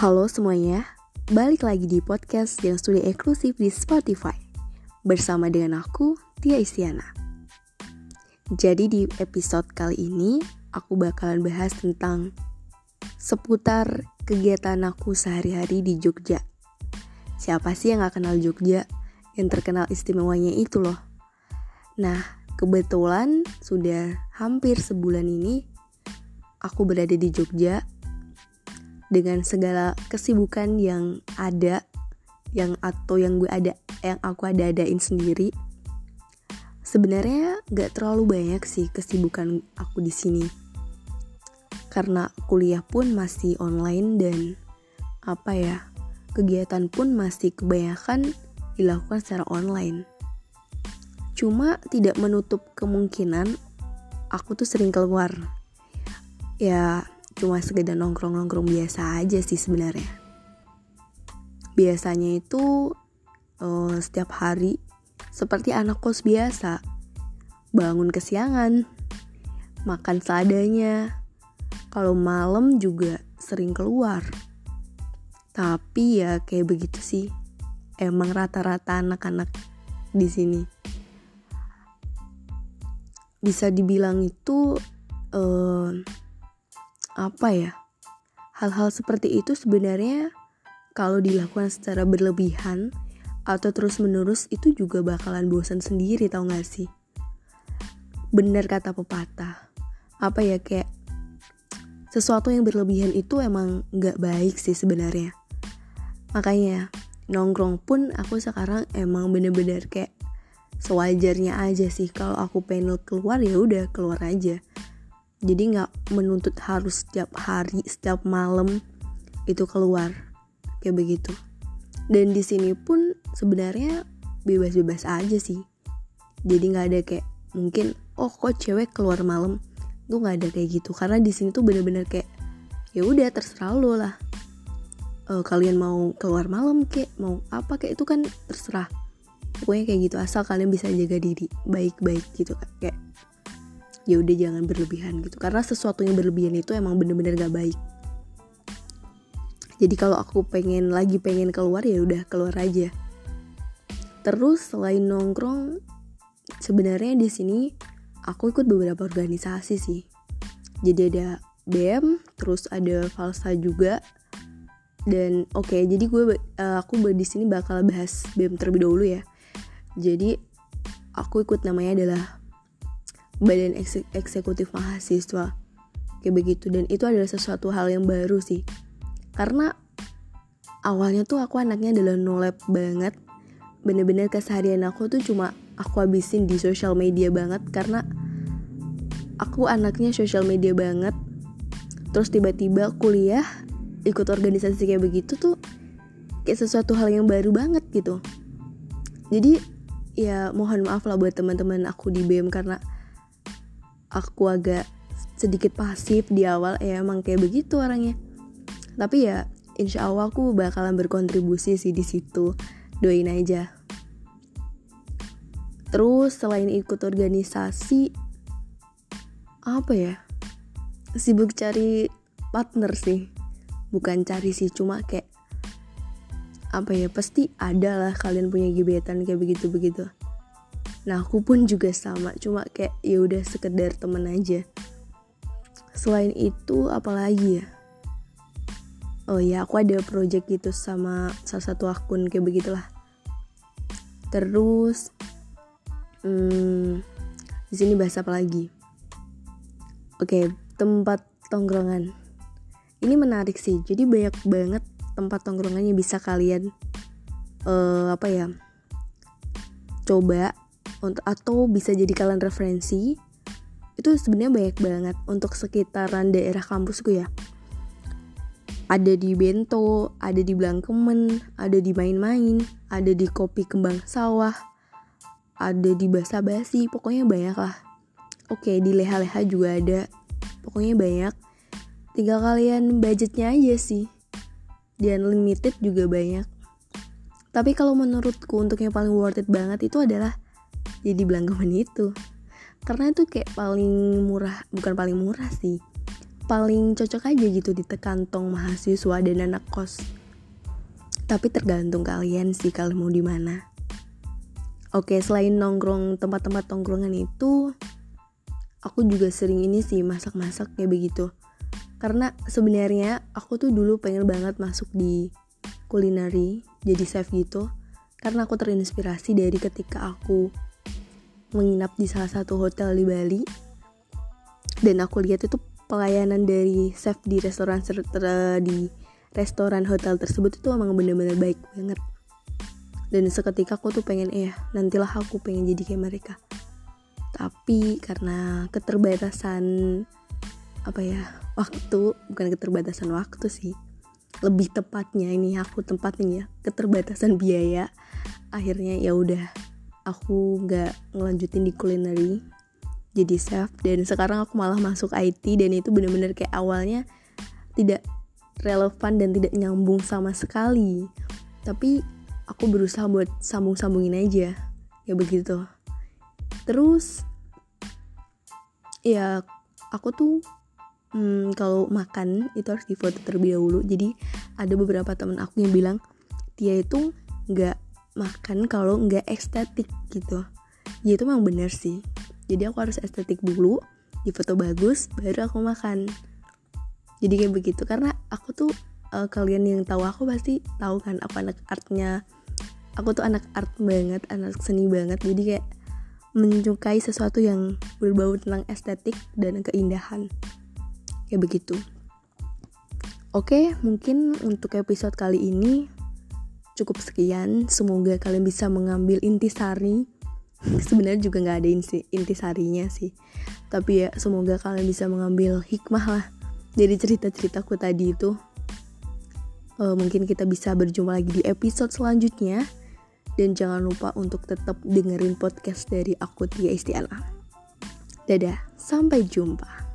Halo semuanya, balik lagi di podcast yang sudah eksklusif di Spotify. Bersama dengan aku, Tia Isyana Jadi di episode kali ini, aku bakalan bahas tentang Seputar kegiatan aku sehari-hari di Jogja. Siapa sih yang gak kenal Jogja? Yang terkenal istimewanya itu loh. Nah, kebetulan sudah hampir sebulan ini Aku berada di Jogja dengan segala kesibukan yang ada yang atau yang gue ada yang aku ada adain sendiri sebenarnya gak terlalu banyak sih kesibukan aku di sini. Karena kuliah pun masih online dan apa ya kegiatan pun masih kebanyakan dilakukan secara online. Cuma tidak menutup kemungkinan aku tuh sering keluar. Ya cuma sekedar nongkrong-nongkrong biasa aja sih sebenarnya. Biasanya itu uh, setiap hari seperti anak kos biasa, bangun kesiangan, makan seadanya. Kalau malam juga sering keluar. Tapi ya kayak begitu sih. Emang rata-rata anak-anak di sini. Bisa dibilang itu uh, apa ya hal-hal seperti itu sebenarnya kalau dilakukan secara berlebihan atau terus menerus itu juga bakalan bosan sendiri tau gak sih? Benar kata pepatah. Apa ya kayak sesuatu yang berlebihan itu emang gak baik sih sebenarnya. Makanya nongkrong pun aku sekarang emang bener-bener kayak sewajarnya aja sih. Kalau aku pengen keluar ya udah keluar aja jadi nggak menuntut harus setiap hari setiap malam itu keluar kayak begitu. Dan di sini pun sebenarnya bebas-bebas aja sih. Jadi nggak ada kayak mungkin oh kok cewek keluar malam? Tuh nggak ada kayak gitu. Karena di sini tuh bener-bener kayak ya udah terserah lo lah. Uh, kalian mau keluar malam kayak mau apa kayak itu kan terserah. Pokoknya kayak gitu asal kalian bisa jaga diri baik-baik gitu kayak ya udah jangan berlebihan gitu. Karena sesuatu yang berlebihan itu emang bener-bener gak baik. Jadi kalau aku pengen lagi pengen keluar ya udah keluar aja. Terus selain nongkrong sebenarnya di sini aku ikut beberapa organisasi sih. Jadi ada BM terus ada Falsa juga. Dan oke okay, jadi gue uh, aku di sini bakal bahas BM terlebih dahulu ya. Jadi aku ikut namanya adalah badan eksekutif mahasiswa. Kayak begitu. Dan itu adalah sesuatu hal yang baru sih. Karena awalnya tuh aku anaknya adalah nolep banget. Bener-bener keseharian aku tuh cuma aku habisin di sosial media banget karena aku anaknya sosial media banget. Terus tiba-tiba kuliah ikut organisasi kayak begitu tuh kayak sesuatu hal yang baru banget gitu. Jadi ya mohon maaf lah buat teman-teman aku di BEM karena aku agak sedikit pasif di awal ya emang kayak begitu orangnya. Tapi ya insya Allah aku bakalan berkontribusi sih di situ. Doain aja. Terus selain ikut organisasi apa ya? Sibuk cari partner sih. Bukan cari sih cuma kayak apa ya pasti ada lah kalian punya gebetan kayak begitu begitu Nah aku pun juga sama, cuma kayak ya udah sekedar temen aja. Selain itu apalagi ya? Oh ya aku ada project gitu sama salah satu akun kayak begitulah. Terus hmm, di sini bahas apa lagi? Oke tempat tongkrongan. Ini menarik sih. Jadi banyak banget tempat tongkrongan yang bisa kalian uh, apa ya coba untuk atau bisa jadi kalian referensi itu sebenarnya banyak banget untuk sekitaran daerah kampusku ya ada di Bento, ada di Blangkemen, ada di main-main, ada di kopi kembang sawah, ada di basa basi, pokoknya banyak lah. Oke, di leha-leha juga ada, pokoknya banyak. Tinggal kalian budgetnya aja sih. Dan limited juga banyak. Tapi kalau menurutku untuk yang paling worth it banget itu adalah jadi belanggaman itu karena itu kayak paling murah bukan paling murah sih. Paling cocok aja gitu di kantong mahasiswa dan anak kos. Tapi tergantung kalian sih kalau mau di mana. Oke selain nongkrong tempat-tempat tongkrongan itu aku juga sering ini sih masak-masak kayak begitu. Karena sebenarnya aku tuh dulu pengen banget masuk di kulineri jadi chef gitu. Karena aku terinspirasi dari ketika aku menginap di salah satu hotel di Bali. Dan aku lihat itu pelayanan dari chef di restoran di restoran hotel tersebut itu emang bener-bener baik banget. Dan seketika aku tuh pengen eh nantilah aku pengen jadi kayak mereka. Tapi karena keterbatasan apa ya waktu bukan keterbatasan waktu sih lebih tepatnya ini aku tempatnya ya keterbatasan biaya akhirnya ya udah aku nggak ngelanjutin di culinary jadi chef. Dan sekarang aku malah masuk IT dan itu bener-bener kayak awalnya tidak relevan dan tidak nyambung sama sekali. Tapi aku berusaha buat sambung-sambungin aja ya begitu. Terus ya aku tuh hmm, kalau makan itu harus difoto terlebih dahulu. Jadi ada beberapa temen aku yang bilang dia itu nggak makan kalau nggak estetik gitu. Ya itu memang bener sih. Jadi aku harus estetik dulu di foto bagus baru aku makan. Jadi kayak begitu karena aku tuh uh, kalian yang tahu aku pasti tahu kan aku anak artnya. Aku tuh anak art banget anak seni banget. Jadi kayak menyukai sesuatu yang berbau tentang estetik dan keindahan. Kayak begitu. Oke, mungkin untuk episode kali ini cukup sekian. Semoga kalian bisa mengambil intisari. Sebenarnya juga nggak ada intisarinya sih. Tapi ya semoga kalian bisa mengambil hikmah lah dari cerita-ceritaku tadi itu. Uh, mungkin kita bisa berjumpa lagi di episode selanjutnya. Dan jangan lupa untuk tetap dengerin podcast dari aku Tia Istiana. Dadah, sampai jumpa.